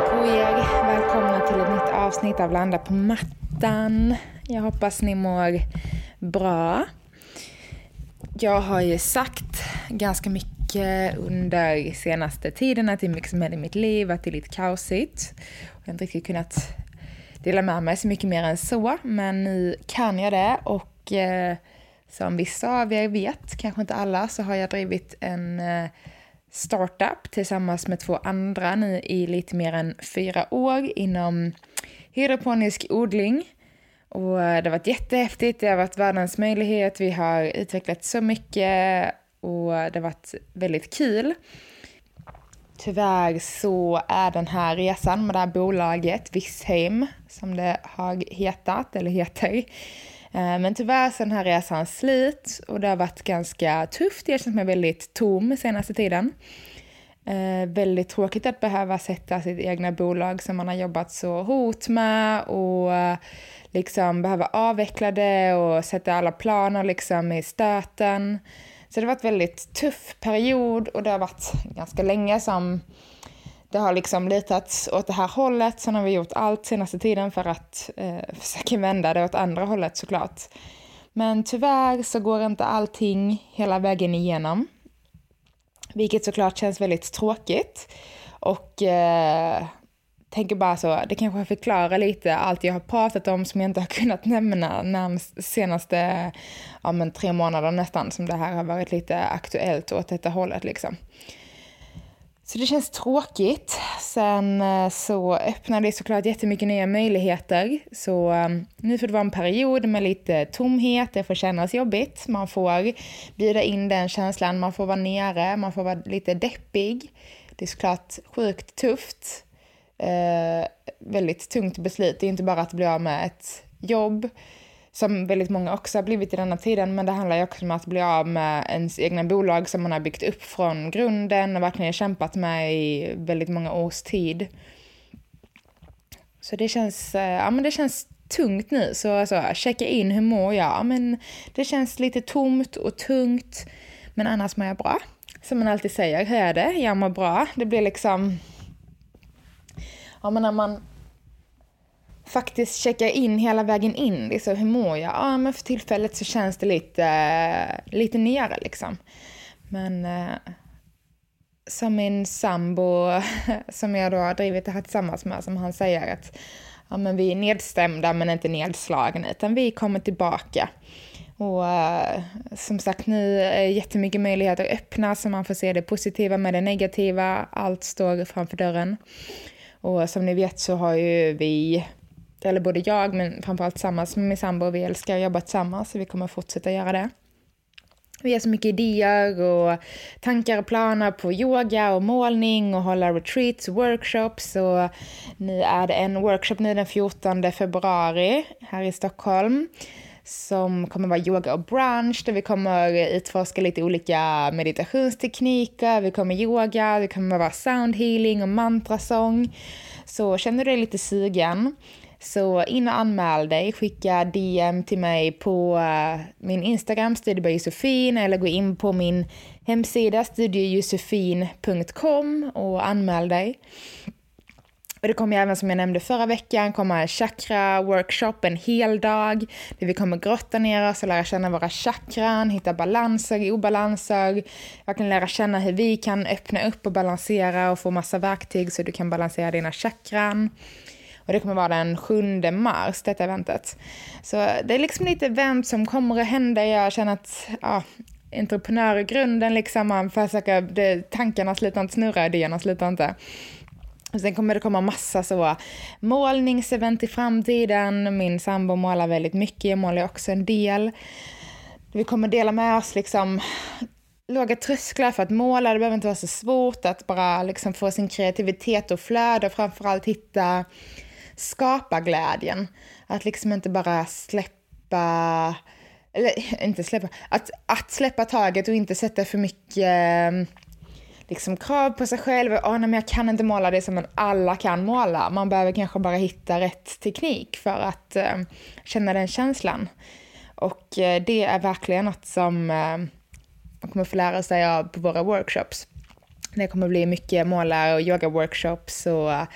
På er! Välkomna till ett nytt avsnitt av Landa på mattan. Jag hoppas ni mår bra. Jag har ju sagt ganska mycket under senaste tiden att det är mycket som händer i mitt liv, att det är lite kaosigt. Jag har inte riktigt kunnat dela med mig så mycket mer än så, men nu kan jag det och eh, som vissa av er vet, kanske inte alla, så har jag drivit en eh, startup tillsammans med två andra nu i lite mer än fyra år inom hydroponisk odling. Och det har varit jättehäftigt, det har varit världens möjlighet, vi har utvecklat så mycket och det har varit väldigt kul. Tyvärr så är den här resan med det här bolaget, Vissheim, som det har hetat, eller heter, Eh, men tyvärr så är den här resan slut och det har varit ganska tufft. Jag känner mig väldigt tom senaste tiden. Eh, väldigt tråkigt att behöva sätta sitt egna bolag som man har jobbat så hårt med och eh, liksom behöva avveckla det och sätta alla planer liksom i stöten. Så det har varit en väldigt tuff period och det har varit ganska länge som det har liksom litats åt det här hållet. Sen har vi gjort allt senaste tiden för att eh, försöka vända det åt andra hållet såklart. Men tyvärr så går inte allting hela vägen igenom. Vilket såklart känns väldigt tråkigt. Och eh, tänker bara så, det kanske förklarar lite allt jag har pratat om som jag inte har kunnat nämna närmast senaste ja, men tre månader nästan som det här har varit lite aktuellt åt detta hållet liksom. Så det känns tråkigt. Sen eh, så öppnar det såklart jättemycket nya möjligheter. Så ehm, nu får det vara en period med lite tomhet, det får kännas jobbigt. Man får bjuda in den känslan, man får vara nere, man får vara lite deppig. Det är såklart sjukt tufft. Eh, väldigt tungt beslut. Det är inte bara att bli av med ett jobb som väldigt många också har blivit i denna tiden, men det handlar ju också om att bli av med ens egna bolag som man har byggt upp från grunden och verkligen kämpat med i väldigt många års tid. Så det känns, eh, ja men det känns tungt nu, så alltså, checka in hur mår jag? Men det känns lite tomt och tungt, men annars mår jag bra. Som man alltid säger, hur är det? Jag mår bra. Det blir liksom, ja men när man faktiskt checka in hela vägen in. Liksom, hur mår jag? Ja, men för tillfället så känns det lite, lite nere liksom. Men eh, som min sambo, som jag då har drivit det här tillsammans med, som han säger att ja, men vi är nedstämda men inte nedslagna, utan vi kommer tillbaka. Och uh, som sagt, nu är jättemycket möjligheter öppna så man får se det positiva med det negativa. Allt står framför dörren. Och som ni vet så har ju vi eller både jag, men framförallt tillsammans med min sambo, vi älskar att jobba tillsammans, så vi kommer fortsätta göra det. Vi har så mycket idéer och tankar och planer på yoga och målning och hålla retreats och workshops. Och nu är det en workshop nu den 14 februari här i Stockholm som kommer vara yoga och brunch där vi kommer utforska lite olika meditationstekniker, vi kommer yoga, det kommer vara sound healing och mantrasång. Så känner du dig lite sugen så in och anmäl dig, skicka DM till mig på eh, min Instagram, studiebojosefin, eller gå in på min hemsida studiejosefin.com och anmäl dig. Och det kommer även som jag nämnde förra veckan komma en chakra-workshop en hel dag där vi kommer grotta ner oss och lära känna våra chakran, hitta balanser, obalanser, verkligen lära känna hur vi kan öppna upp och balansera och få massa verktyg så du kan balansera dina chakran. Och det kommer vara den 7 mars, detta eventet. Så det är liksom lite event som kommer att hända. Jag känner att ja, entreprenörgrunden liksom, man försöker, det, tankarna slutar inte snurra, idéerna slutar inte. Och sen kommer det komma massa så målningsevent i framtiden. Min sambo målar väldigt mycket, jag målar också en del. Vi kommer dela med oss liksom låga trösklar för att måla. Det behöver inte vara så svårt att bara liksom få sin kreativitet och flöda och framförallt hitta Skapa glädjen. Att liksom inte bara släppa, eller inte släppa, att, att släppa taget och inte sätta för mycket eh, liksom krav på sig själv. Oh, nej, men jag kan inte måla det som alla kan måla. Man behöver kanske bara hitta rätt teknik för att eh, känna den känslan. Och eh, det är verkligen något som eh, man kommer få lära sig av på våra workshops. Det kommer bli mycket målar och yoga-workshops och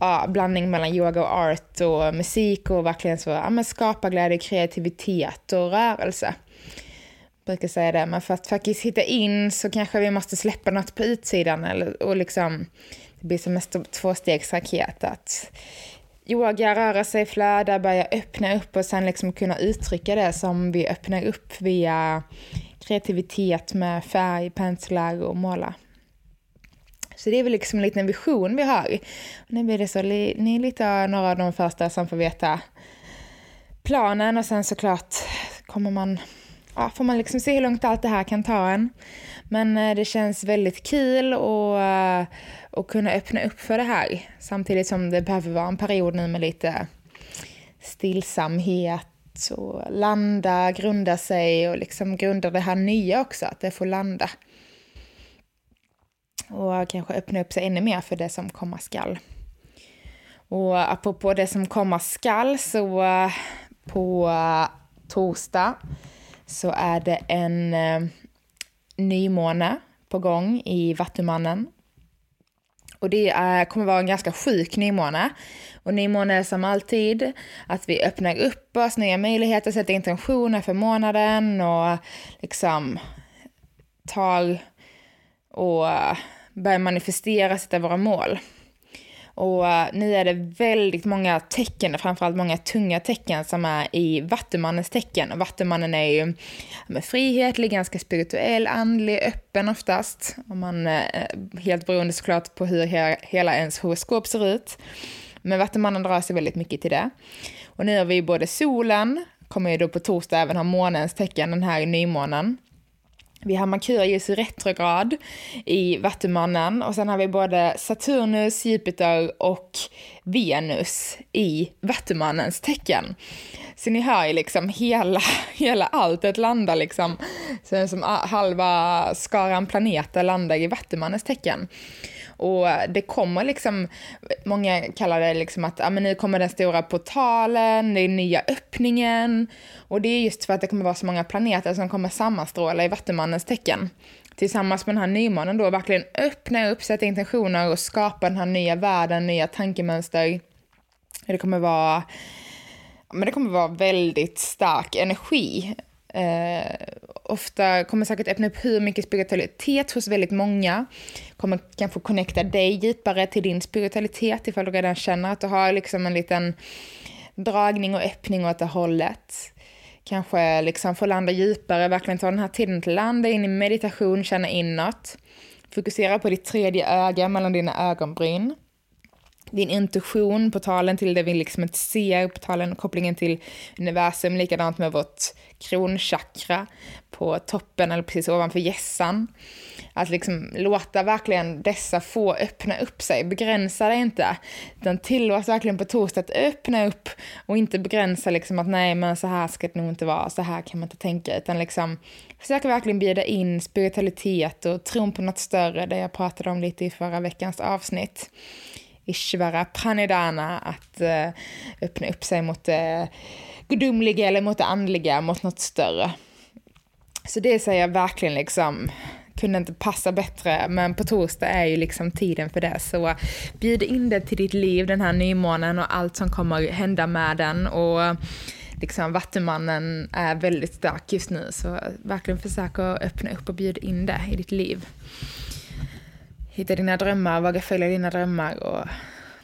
ja, blandning mellan yoga och art och musik och verkligen så, ja, men skapa glädje, kreativitet och rörelse. Jag brukar säga det, men för att faktiskt hitta in så kanske vi måste släppa något på utsidan eller, och liksom, det blir som en tvåstegsraket att yoga, röra sig, flöda, börja öppna upp och sen liksom kunna uttrycka det som vi öppnar upp via kreativitet med färg, penslar och måla. Så det är väl liksom en liten vision vi har. Och nu blir det så, ni är lite några av de första som får veta planen och sen såklart kommer man, ja, får man liksom se hur långt allt det här kan ta en. Men eh, det känns väldigt kul och, eh, och kunna öppna upp för det här. Samtidigt som det behöver vara en period nu med lite stillsamhet och landa, grunda sig och liksom grunda det här nya också, att det får landa. Och kanske öppna upp sig ännu mer för det som komma skall. Och apropå det som komma skall så eh, på eh, torsdag så är det en eh, nymåne på gång i Vattumannen. Och det är, kommer vara en ganska sjuk nymåne. Och nymåne är som alltid att vi öppnar upp oss, nya möjligheter, sätter intentioner för månaden och liksom tar och eh, börja manifestera, sätta våra mål. Och eh, nu är det väldigt många tecken, framförallt många tunga tecken som är i Vattumannens tecken. Och Vattumannen är ju med frihetlig, ganska spirituell, andlig, öppen oftast. Och man eh, helt beroende såklart på hur hela ens horoskop ser ut. Men Vattumannen drar sig väldigt mycket till det. Och nu har vi både solen, kommer ju då på torsdag även ha månens tecken, den här nymånen. Vi har Merkurius i retrograd i Vattumannen och sen har vi både Saturnus, Jupiter och Venus i Vattumannens tecken. Så ni hör ju liksom hela, hela alltet landar liksom, så som ah, halva skaran planeter landar i Vattumannens tecken. Och det kommer liksom, många kallar det liksom att ja, men nu kommer den stora portalen, det är nya öppningen. Och det är just för att det kommer vara så många planeter som kommer sammanstråla i Vattumannens tecken. Tillsammans med den här nymånen då verkligen öppna upp, sätta intentioner och skapa den här nya världen, nya tankemönster. Det kommer vara men det kommer vara väldigt stark energi Eh, ofta kommer säkert öppna upp hur mycket spiritualitet hos väldigt många. Kommer kanske connecta dig djupare till din spiritualitet ifall du redan känner att du har liksom en liten dragning och öppning åt det hållet. Kanske liksom få landa djupare, verkligen ta den här tiden till att landa in i meditation, känna inåt. Fokusera på ditt tredje öga mellan dina ögonbryn din intuition, på talen till det vi liksom inte ser, på talen kopplingen till universum, likadant med vårt kronchakra på toppen eller precis ovanför gässan. Att liksom låta verkligen dessa få öppna upp sig, begränsa det inte. Utan tillåt verkligen på torsdag att öppna upp och inte begränsa liksom att nej men så här ska det nog inte vara, så här kan man inte tänka. Utan liksom försöka verkligen bjuda in spiritualitet och tron på något större, det jag pratade om lite i förra veckans avsnitt. Ishvara pranidana, att eh, öppna upp sig mot det gudomliga eller mot det andliga, mot något större. Så det säger jag verkligen liksom, kunde inte passa bättre, men på torsdag är ju liksom tiden för det. Så bjud in det till ditt liv, den här nymånen och allt som kommer hända med den. Och liksom Vattumannen är väldigt stark just nu, så verkligen försök att öppna upp och bjuda in det i ditt liv hitta dina drömmar, våga följa dina drömmar och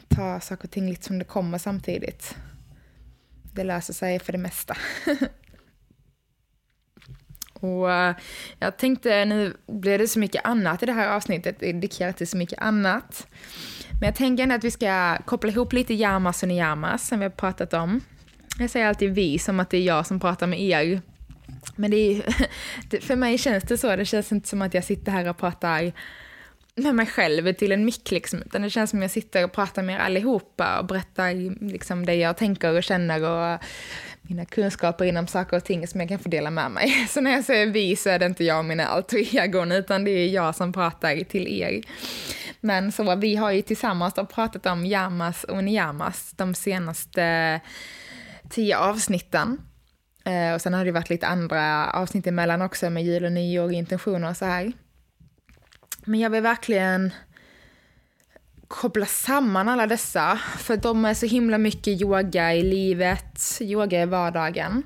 ta saker och ting lite som det kommer samtidigt. Det löser sig för det mesta. Och eh, jag tänkte, nu blev det så mycket annat i det här avsnittet, dedikerat till så mycket annat. Men jag tänker ändå att vi ska koppla ihop lite Yamas och Niyamas som vi har pratat om. Jag säger alltid vi som att det är jag som pratar med er. Men det är, för mig känns det så, det känns inte som att jag sitter här och pratar med mig själv till en mick liksom, utan det känns som jag sitter och pratar med er allihopa och berättar liksom det jag tänker och känner och mina kunskaper inom saker och ting som jag kan få dela med mig. Så när jag säger vi så är det inte jag och mina alter egon, utan det är jag som pratar till er. Men så vi har ju tillsammans pratat om Yamas och Niyamas de senaste tio avsnitten. Eh, och sen har det varit lite andra avsnitt emellan också med jul och nyår, intentioner och så här. Men jag vill verkligen koppla samman alla dessa, för de är så himla mycket yoga i livet, yoga i vardagen.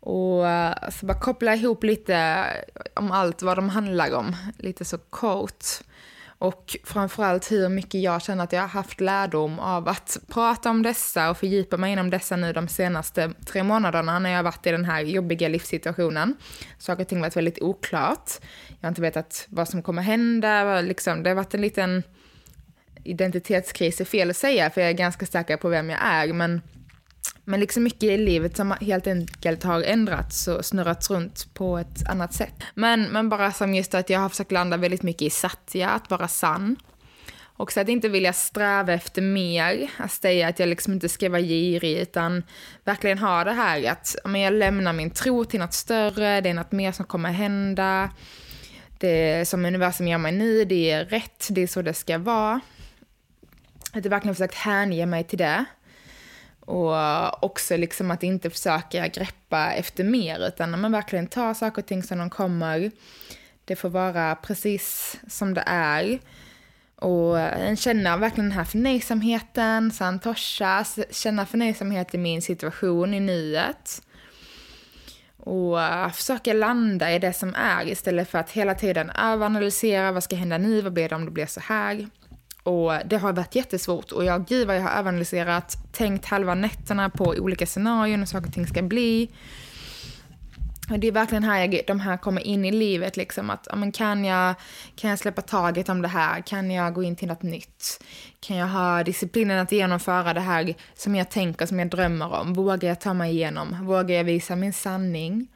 Och eh, så bara koppla ihop lite om allt vad de handlar om, lite så kort. Och framförallt hur mycket jag känner att jag har haft lärdom av att prata om dessa och fördjupa mig inom dessa nu de senaste tre månaderna när jag har varit i den här jobbiga livssituationen. Saker och ting har varit väldigt oklart. Jag har inte vetat vad som kommer hända. Liksom, det har varit en liten identitetskris, är fel att säga, för jag är ganska säker på vem jag är, men men liksom mycket i livet som helt enkelt har ändrats och snurrats runt på ett annat sätt. Men, men bara som just att jag har försökt landa väldigt mycket i satya, att vara sann. Och så att inte vilja sträva efter mer, att säga att jag liksom inte ska vara girig, utan verkligen ha det här att men jag lämnar min tro till något större, det är något mer som kommer hända. Det som universum ger mig nu, det är rätt, det är så det ska vara. Att jag verkligen försökt hänge mig till det. Och eh, också liksom att inte försöka greppa efter mer, utan att man verkligen tar saker och ting som de kommer. Det får vara precis som det är. Och eh, känna verkligen den här förnöjsamheten, santosha, känna förnöjsamhet i min situation i nuet. Och eh, försöka landa i det som är istället för att hela tiden överanalysera, vad ska hända nu, vad blir det om det blir så här? Och det har varit jättesvårt och jag, gud vad jag har överanalyserat, tänkt halva nätterna på olika scenarion och saker och ting ska bli. Och det är verkligen här jag, de här kommer in i livet, liksom att men kan, jag, kan jag släppa taget om det här? Kan jag gå in till något nytt? Kan jag ha disciplinen att genomföra det här som jag tänker, som jag drömmer om? Vågar jag ta mig igenom? Vågar jag visa min sanning?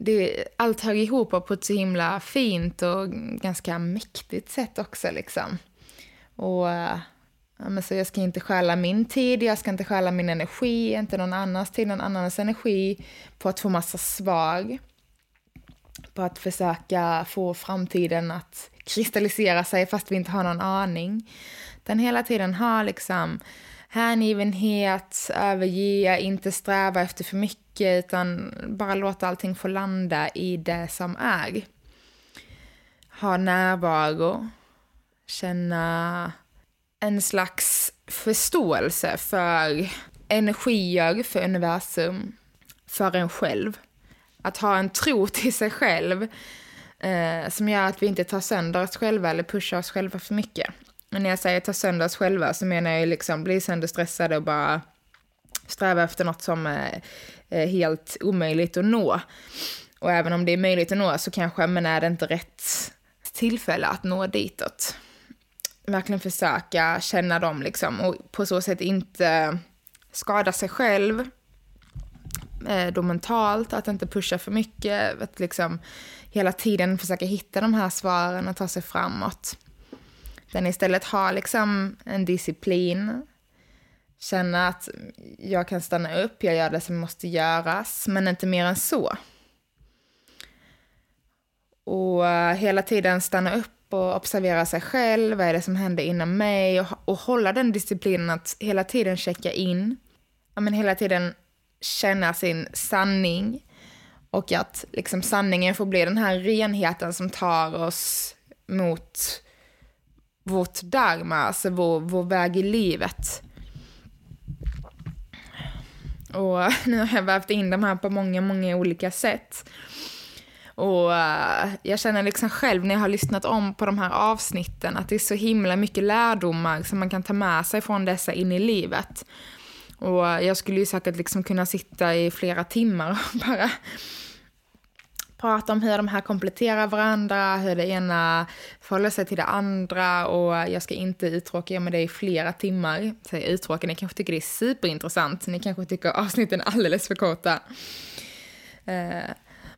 Det, allt hör ihop på ett så himla fint och ganska mäktigt sätt också liksom. Och eh, ja, men så jag ska inte stjäla min tid, jag ska inte stjäla min energi, inte någon annans tid, någon annans energi på att få massa svar. På att försöka få framtiden att kristallisera sig fast vi inte har någon aning. Den hela tiden har liksom hängivenhet, överge, inte sträva efter för mycket utan bara låta allting få landa i det som är. Ha närvaro, känna en slags förståelse för energier, för universum, för en själv. Att ha en tro till sig själv eh, som gör att vi inte tar sönder oss själva eller pushar oss själva för mycket. Men när jag säger ta sönder oss själva så menar jag liksom bli sönderstressade och bara sträva efter något som är, helt omöjligt att nå. Och även om det är möjligt att nå så kanske, men är det inte rätt tillfälle att nå ditåt. Verkligen försöka känna dem liksom och på så sätt inte skada sig själv eh, då mentalt, att inte pusha för mycket, att liksom hela tiden försöka hitta de här svaren och ta sig framåt. Den istället har liksom en disciplin, känna att jag kan stanna upp, jag gör det som måste göras, men inte mer än så. Och eh, hela tiden stanna upp och observera sig själv, vad är det som händer inom mig? Och, och hålla den disciplinen att hela tiden checka in, ja, men hela tiden känna sin sanning. Och att liksom sanningen får bli den här renheten som tar oss mot vårt dharma, alltså vår, vår väg i livet. Och nu har jag vävt in de här på många, många olika sätt. Och eh, jag känner liksom själv när jag har lyssnat om på de här avsnitten att det är så himla mycket lärdomar som man kan ta med sig från dessa in i livet. Och jag skulle ju säkert liksom kunna sitta i flera timmar och bara prata om hur de här kompletterar varandra, hur det ena förhåller sig till det andra och jag ska inte uttråka er med det i flera timmar. Säg uttråka, ni kanske tycker det är superintressant, ni kanske tycker avsnitten är alldeles för korta. Eh,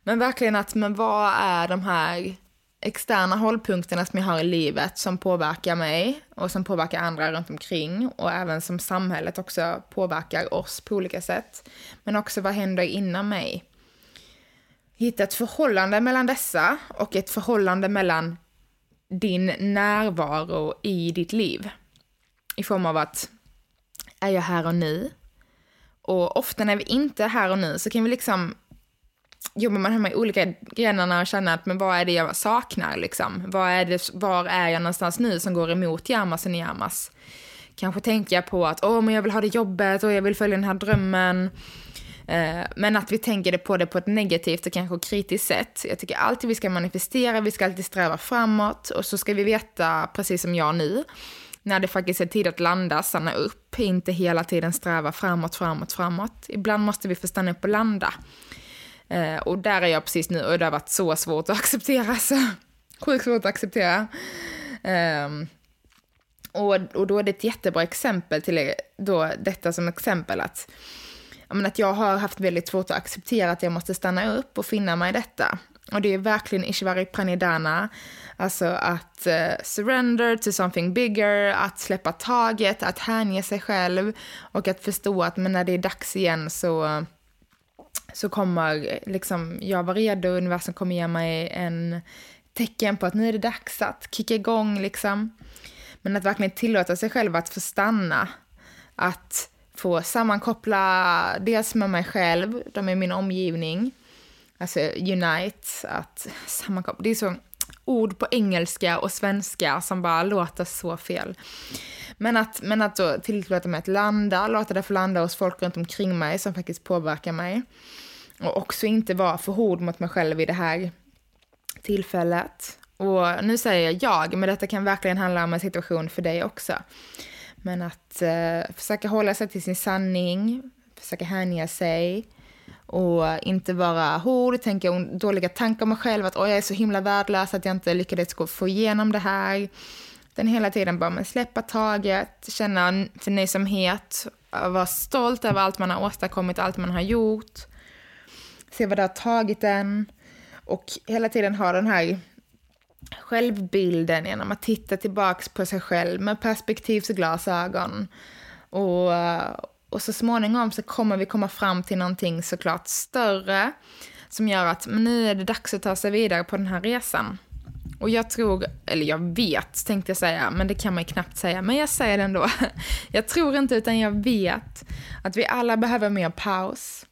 men verkligen att, men vad är de här externa hållpunkterna som jag har i livet som påverkar mig och som påverkar andra runt omkring och även som samhället också påverkar oss på olika sätt. Men också vad händer inom mig? Hitta ett förhållande mellan dessa och ett förhållande mellan din närvaro i ditt liv. I form av att, är jag här och nu? Och ofta när vi inte är här och nu så kan vi liksom jobbar man hemma i olika grenarna och känner att men vad är det jag saknar liksom? Vad är det, var är jag någonstans nu som går emot Yamas och Niyamas? Kanske tänker på att åh, men jag vill ha det jobbet och jag vill följa den här drömmen. Eh, men att vi tänker på det på ett negativt och kanske kritiskt sätt. Jag tycker alltid vi ska manifestera, vi ska alltid sträva framåt och så ska vi veta, precis som jag nu, när det faktiskt är tid att landa, stanna upp, inte hela tiden sträva framåt, framåt, framåt. Ibland måste vi få stanna upp och landa. Eh, och där är jag precis nu och det har varit så svårt att acceptera. Så, sjukt svårt att acceptera. Ehm, och, och då är det ett jättebra exempel till då, detta som exempel att, men att jag har haft väldigt svårt att acceptera att jag måste stanna upp och finna mig i detta. Och det är verkligen Ishvari Pranidhana, alltså att uh, surrender to something bigger, att släppa taget, att hänge sig själv och att förstå att men när det är dags igen så så kommer liksom, jag vara redo, universum kommer ge mig en tecken på att nu är det dags att kicka igång liksom. Men att verkligen tillåta sig själv att få stanna, att få sammankoppla dels med mig själv, de är min omgivning, alltså unite, att sammankoppla, det är så ord på engelska och svenska som bara låter så fel. Men att, men att då tillåta mig att landa, låta det få landa hos folk runt omkring mig som faktiskt påverkar mig. Och också inte vara för hård mot mig själv i det här tillfället. Och nu säger jag jag, men detta kan verkligen handla om en situation för dig också. Men att eh, försöka hålla sig till sin sanning, försöka hänga sig och inte vara hård, tänka dåliga tankar om mig själv, att jag är så himla värdelös att jag inte lyckades få igenom det här. Den hela tiden bara men släppa taget, känna förnöjsamhet, vara stolt över allt man har åstadkommit, allt man har gjort se vad det har tagit en och hela tiden ha den här självbilden genom att titta tillbaks på sig själv med perspektivsglasögon. Och, eh, och så småningom så kommer vi komma fram till någonting såklart större som gör att men nu är det dags att ta sig vidare på den här resan. Och jag tror, eller jag vet tänkte jag säga, men det kan man ju knappt säga, men jag säger det ändå. Jag tror inte utan jag vet att vi alla behöver mer paus.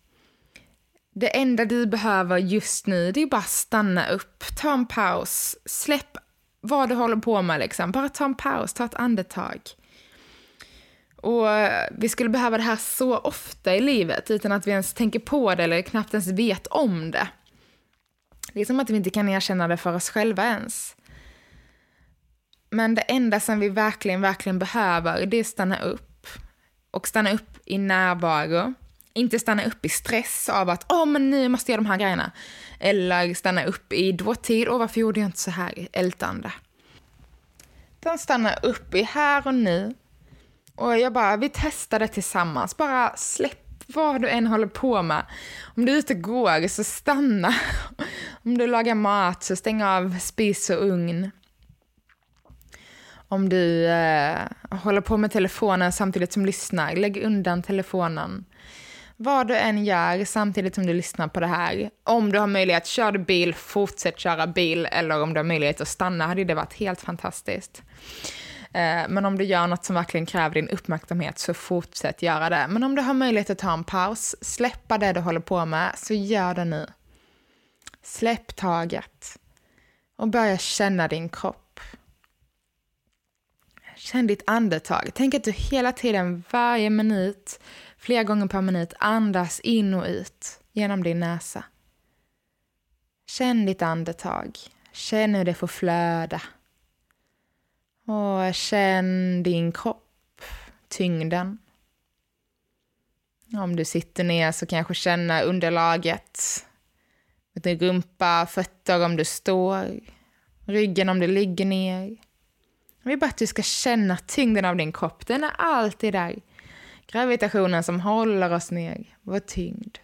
Det enda du behöver just nu, det är bara stanna upp, ta en paus, släpp vad du håller på med liksom. Bara ta en paus, ta ett andetag. Och eh, vi skulle behöva det här så ofta i livet utan att vi ens tänker på det eller knappt ens vet om det. Det är som att vi inte kan erkänna det för oss själva ens. Men det enda som vi verkligen, verkligen behöver, det är att stanna upp. Och stanna upp i närvaro. Inte stanna upp i stress av att åh, oh, men nu måste jag göra de här grejerna. Eller stanna upp i dåtid, åh, varför gjorde jag inte så här ältande. Utan stanna upp i här och nu. Och jag bara, vi testar det tillsammans. Bara släpp vad du än håller på med. Om du är ute och går, så stanna. Om du lagar mat, så stäng av spis och ugn. Om du eh, håller på med telefonen samtidigt som lyssnar, lägg undan telefonen. Vad du än gör samtidigt som du lyssnar på det här, om du har möjlighet, kör du bil, fortsätt köra bil, eller om du har möjlighet att stanna hade det varit helt fantastiskt. Eh, men om du gör något som verkligen kräver din uppmärksamhet så fortsätt göra det. Men om du har möjlighet att ta en paus, släppa det du håller på med, så gör det nu. Släpp taget och börja känna din kropp. Känn ditt andetag. Tänk att du hela tiden, varje minut, flera gånger per minut andas in och ut genom din näsa. Känn ditt andetag. Känn hur det får flöda. Och känn din kropp, tyngden. Om du sitter ner så kanske känna underlaget. Din rumpa, fötter om du står, ryggen om du ligger ner. Jag vill bara att du ska känna tyngden av din kropp. Den är alltid där. Gravitationen som håller oss ner, vår tyngd.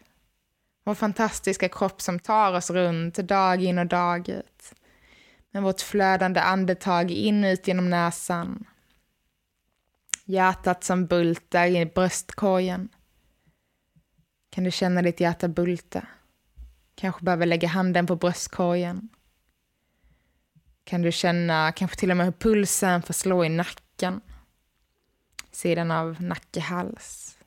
Vår fantastiska kropp som tar oss runt dag in och dag ut. Med vårt flödande andetag in och ut genom näsan. Hjärtat som bultar i bröstkorgen. Kan du känna ditt hjärta bulta? Kanske behöver lägga handen på bröstkorgen. Kan du känna kanske till och med hur pulsen får slå i nacken? Sidan av nacke-hals.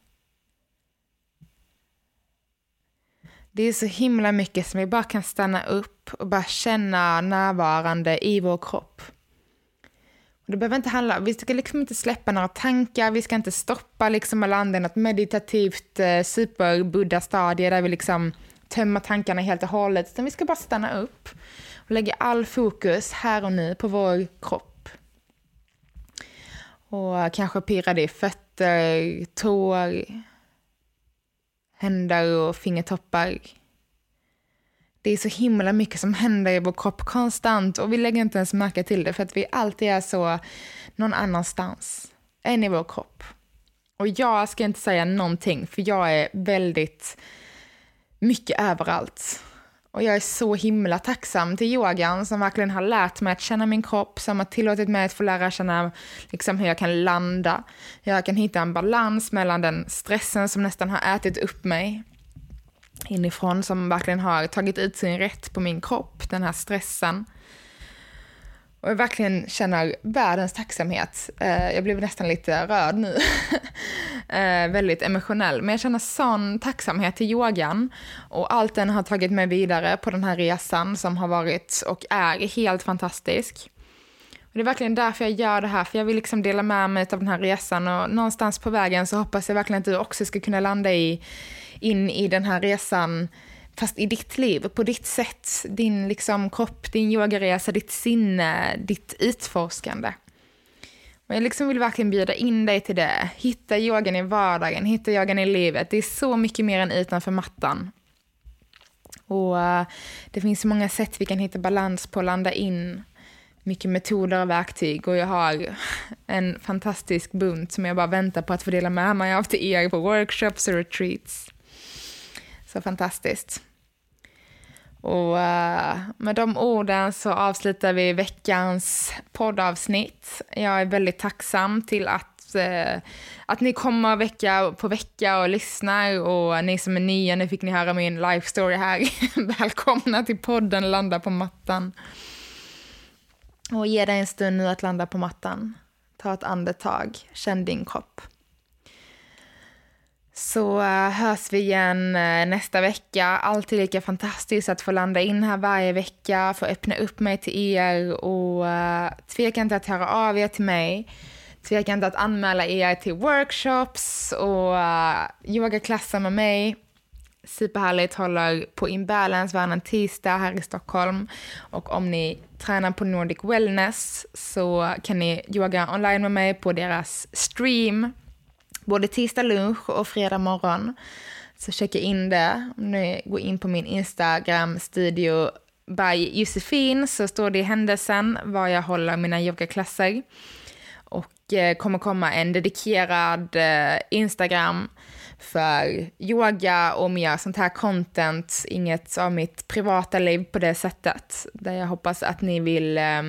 Det är så himla mycket som vi bara kan stanna upp och bara känna närvarande i vår kropp. Och det behöver inte handla, vi ska liksom inte släppa några tankar, vi ska inte stoppa liksom och landa i något meditativt eh, superbuddha-stadie där vi liksom tömmer tankarna helt och hållet, utan vi ska bara stanna upp och lägga all fokus här och nu på vår kropp. Och kanske pirrade i fötter, tår, händer och fingertoppar. Det är så himla mycket som händer i vår kropp konstant och vi lägger inte ens märke till det för att vi alltid är så någon annanstans än i vår kropp. Och jag ska inte säga någonting för jag är väldigt mycket överallt. Och jag är så himla tacksam till yogan som verkligen har lärt mig att känna min kropp, som har tillåtit mig att få lära känna liksom hur jag kan landa, hur jag kan hitta en balans mellan den stressen som nästan har ätit upp mig inifrån, som verkligen har tagit ut sin rätt på min kropp, den här stressen. Och jag verkligen känner världens tacksamhet. Eh, jag blev nästan lite rörd nu. Eh, väldigt emotionell. Men jag känner sån tacksamhet till yogan och allt den har tagit mig vidare på den här resan som har varit och är helt fantastisk. Och det är verkligen därför jag gör det här, för jag vill liksom dela med mig av den här resan och någonstans på vägen så hoppas jag verkligen att du också ska kunna landa i, in i den här resan fast i ditt liv, på ditt sätt. Din liksom kropp, din yogaresa, ditt sinne, ditt utforskande. Och jag liksom vill verkligen bjuda in dig till det. Hitta yogan i vardagen, hitta yogan i livet. Det är så mycket mer än utanför mattan. Och eh, det finns så många sätt vi kan hitta balans på, landa in. Mycket metoder och verktyg och jag har en fantastisk bunt som jag bara väntar på att få dela med mig av till er på workshops och retreats. Så fantastiskt. Och uh, med de orden så avslutar vi veckans poddavsnitt. Jag är väldigt tacksam till att, uh, att ni kommer vecka på vecka och lyssnar och ni som är nya, nu fick ni höra min life story här. Välkomna till podden Landa på mattan. Och ge dig en stund nu att landa på mattan. Ta ett andetag, känn din kropp. Så eh, hörs vi igen eh, nästa vecka. Alltid lika fantastiskt att få landa in här varje vecka, få öppna upp mig till er och eh, tveka inte att höra av er till mig. Tveka inte att anmäla er till workshops och yogaklasser med mig. Superhärligt, håller på Imbalance varannan tisdag här i Stockholm. Och om ni tränar på Nordic Wellness så kan ni yoga online med mig på deras stream både tisdag lunch och fredag morgon. Så checka in det. Om ni går in på min Instagram, studio by Josefin, så står det i händelsen var jag håller mina yogaklasser. Och eh, kommer komma en dedikerad eh, Instagram för yoga och mer sånt här content, inget av mitt privata liv på det sättet. Där jag hoppas att ni vill eh,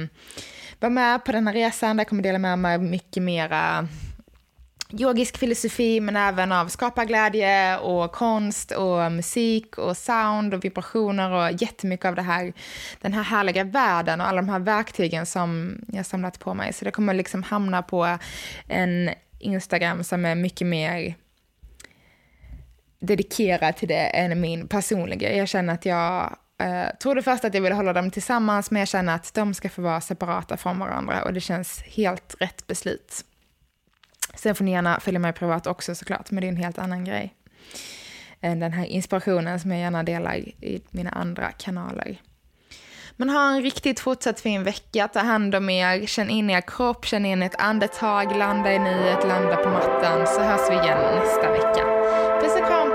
vara med på den här resan, där jag kommer dela med mig mycket mera yogisk filosofi men även av skaparglädje och konst och musik och sound och vibrationer och jättemycket av det här, den här härliga världen och alla de här verktygen som jag samlat på mig. Så det kommer liksom hamna på en Instagram som är mycket mer dedikerad till det än min personliga. Jag känner att jag eh, trodde först att jag ville hålla dem tillsammans men jag känner att de ska få vara separata från varandra och det känns helt rätt beslut. Sen får ni gärna följa mig privat också såklart, men det är en helt annan grej. Än den här inspirationen som jag gärna delar i mina andra kanaler. Men ha en riktigt fortsatt fin vecka, ta hand om er, känn in er kropp, känn in ett andetag, landa i nuet, landa på mattan, så hörs vi igen nästa vecka. Puss och kram!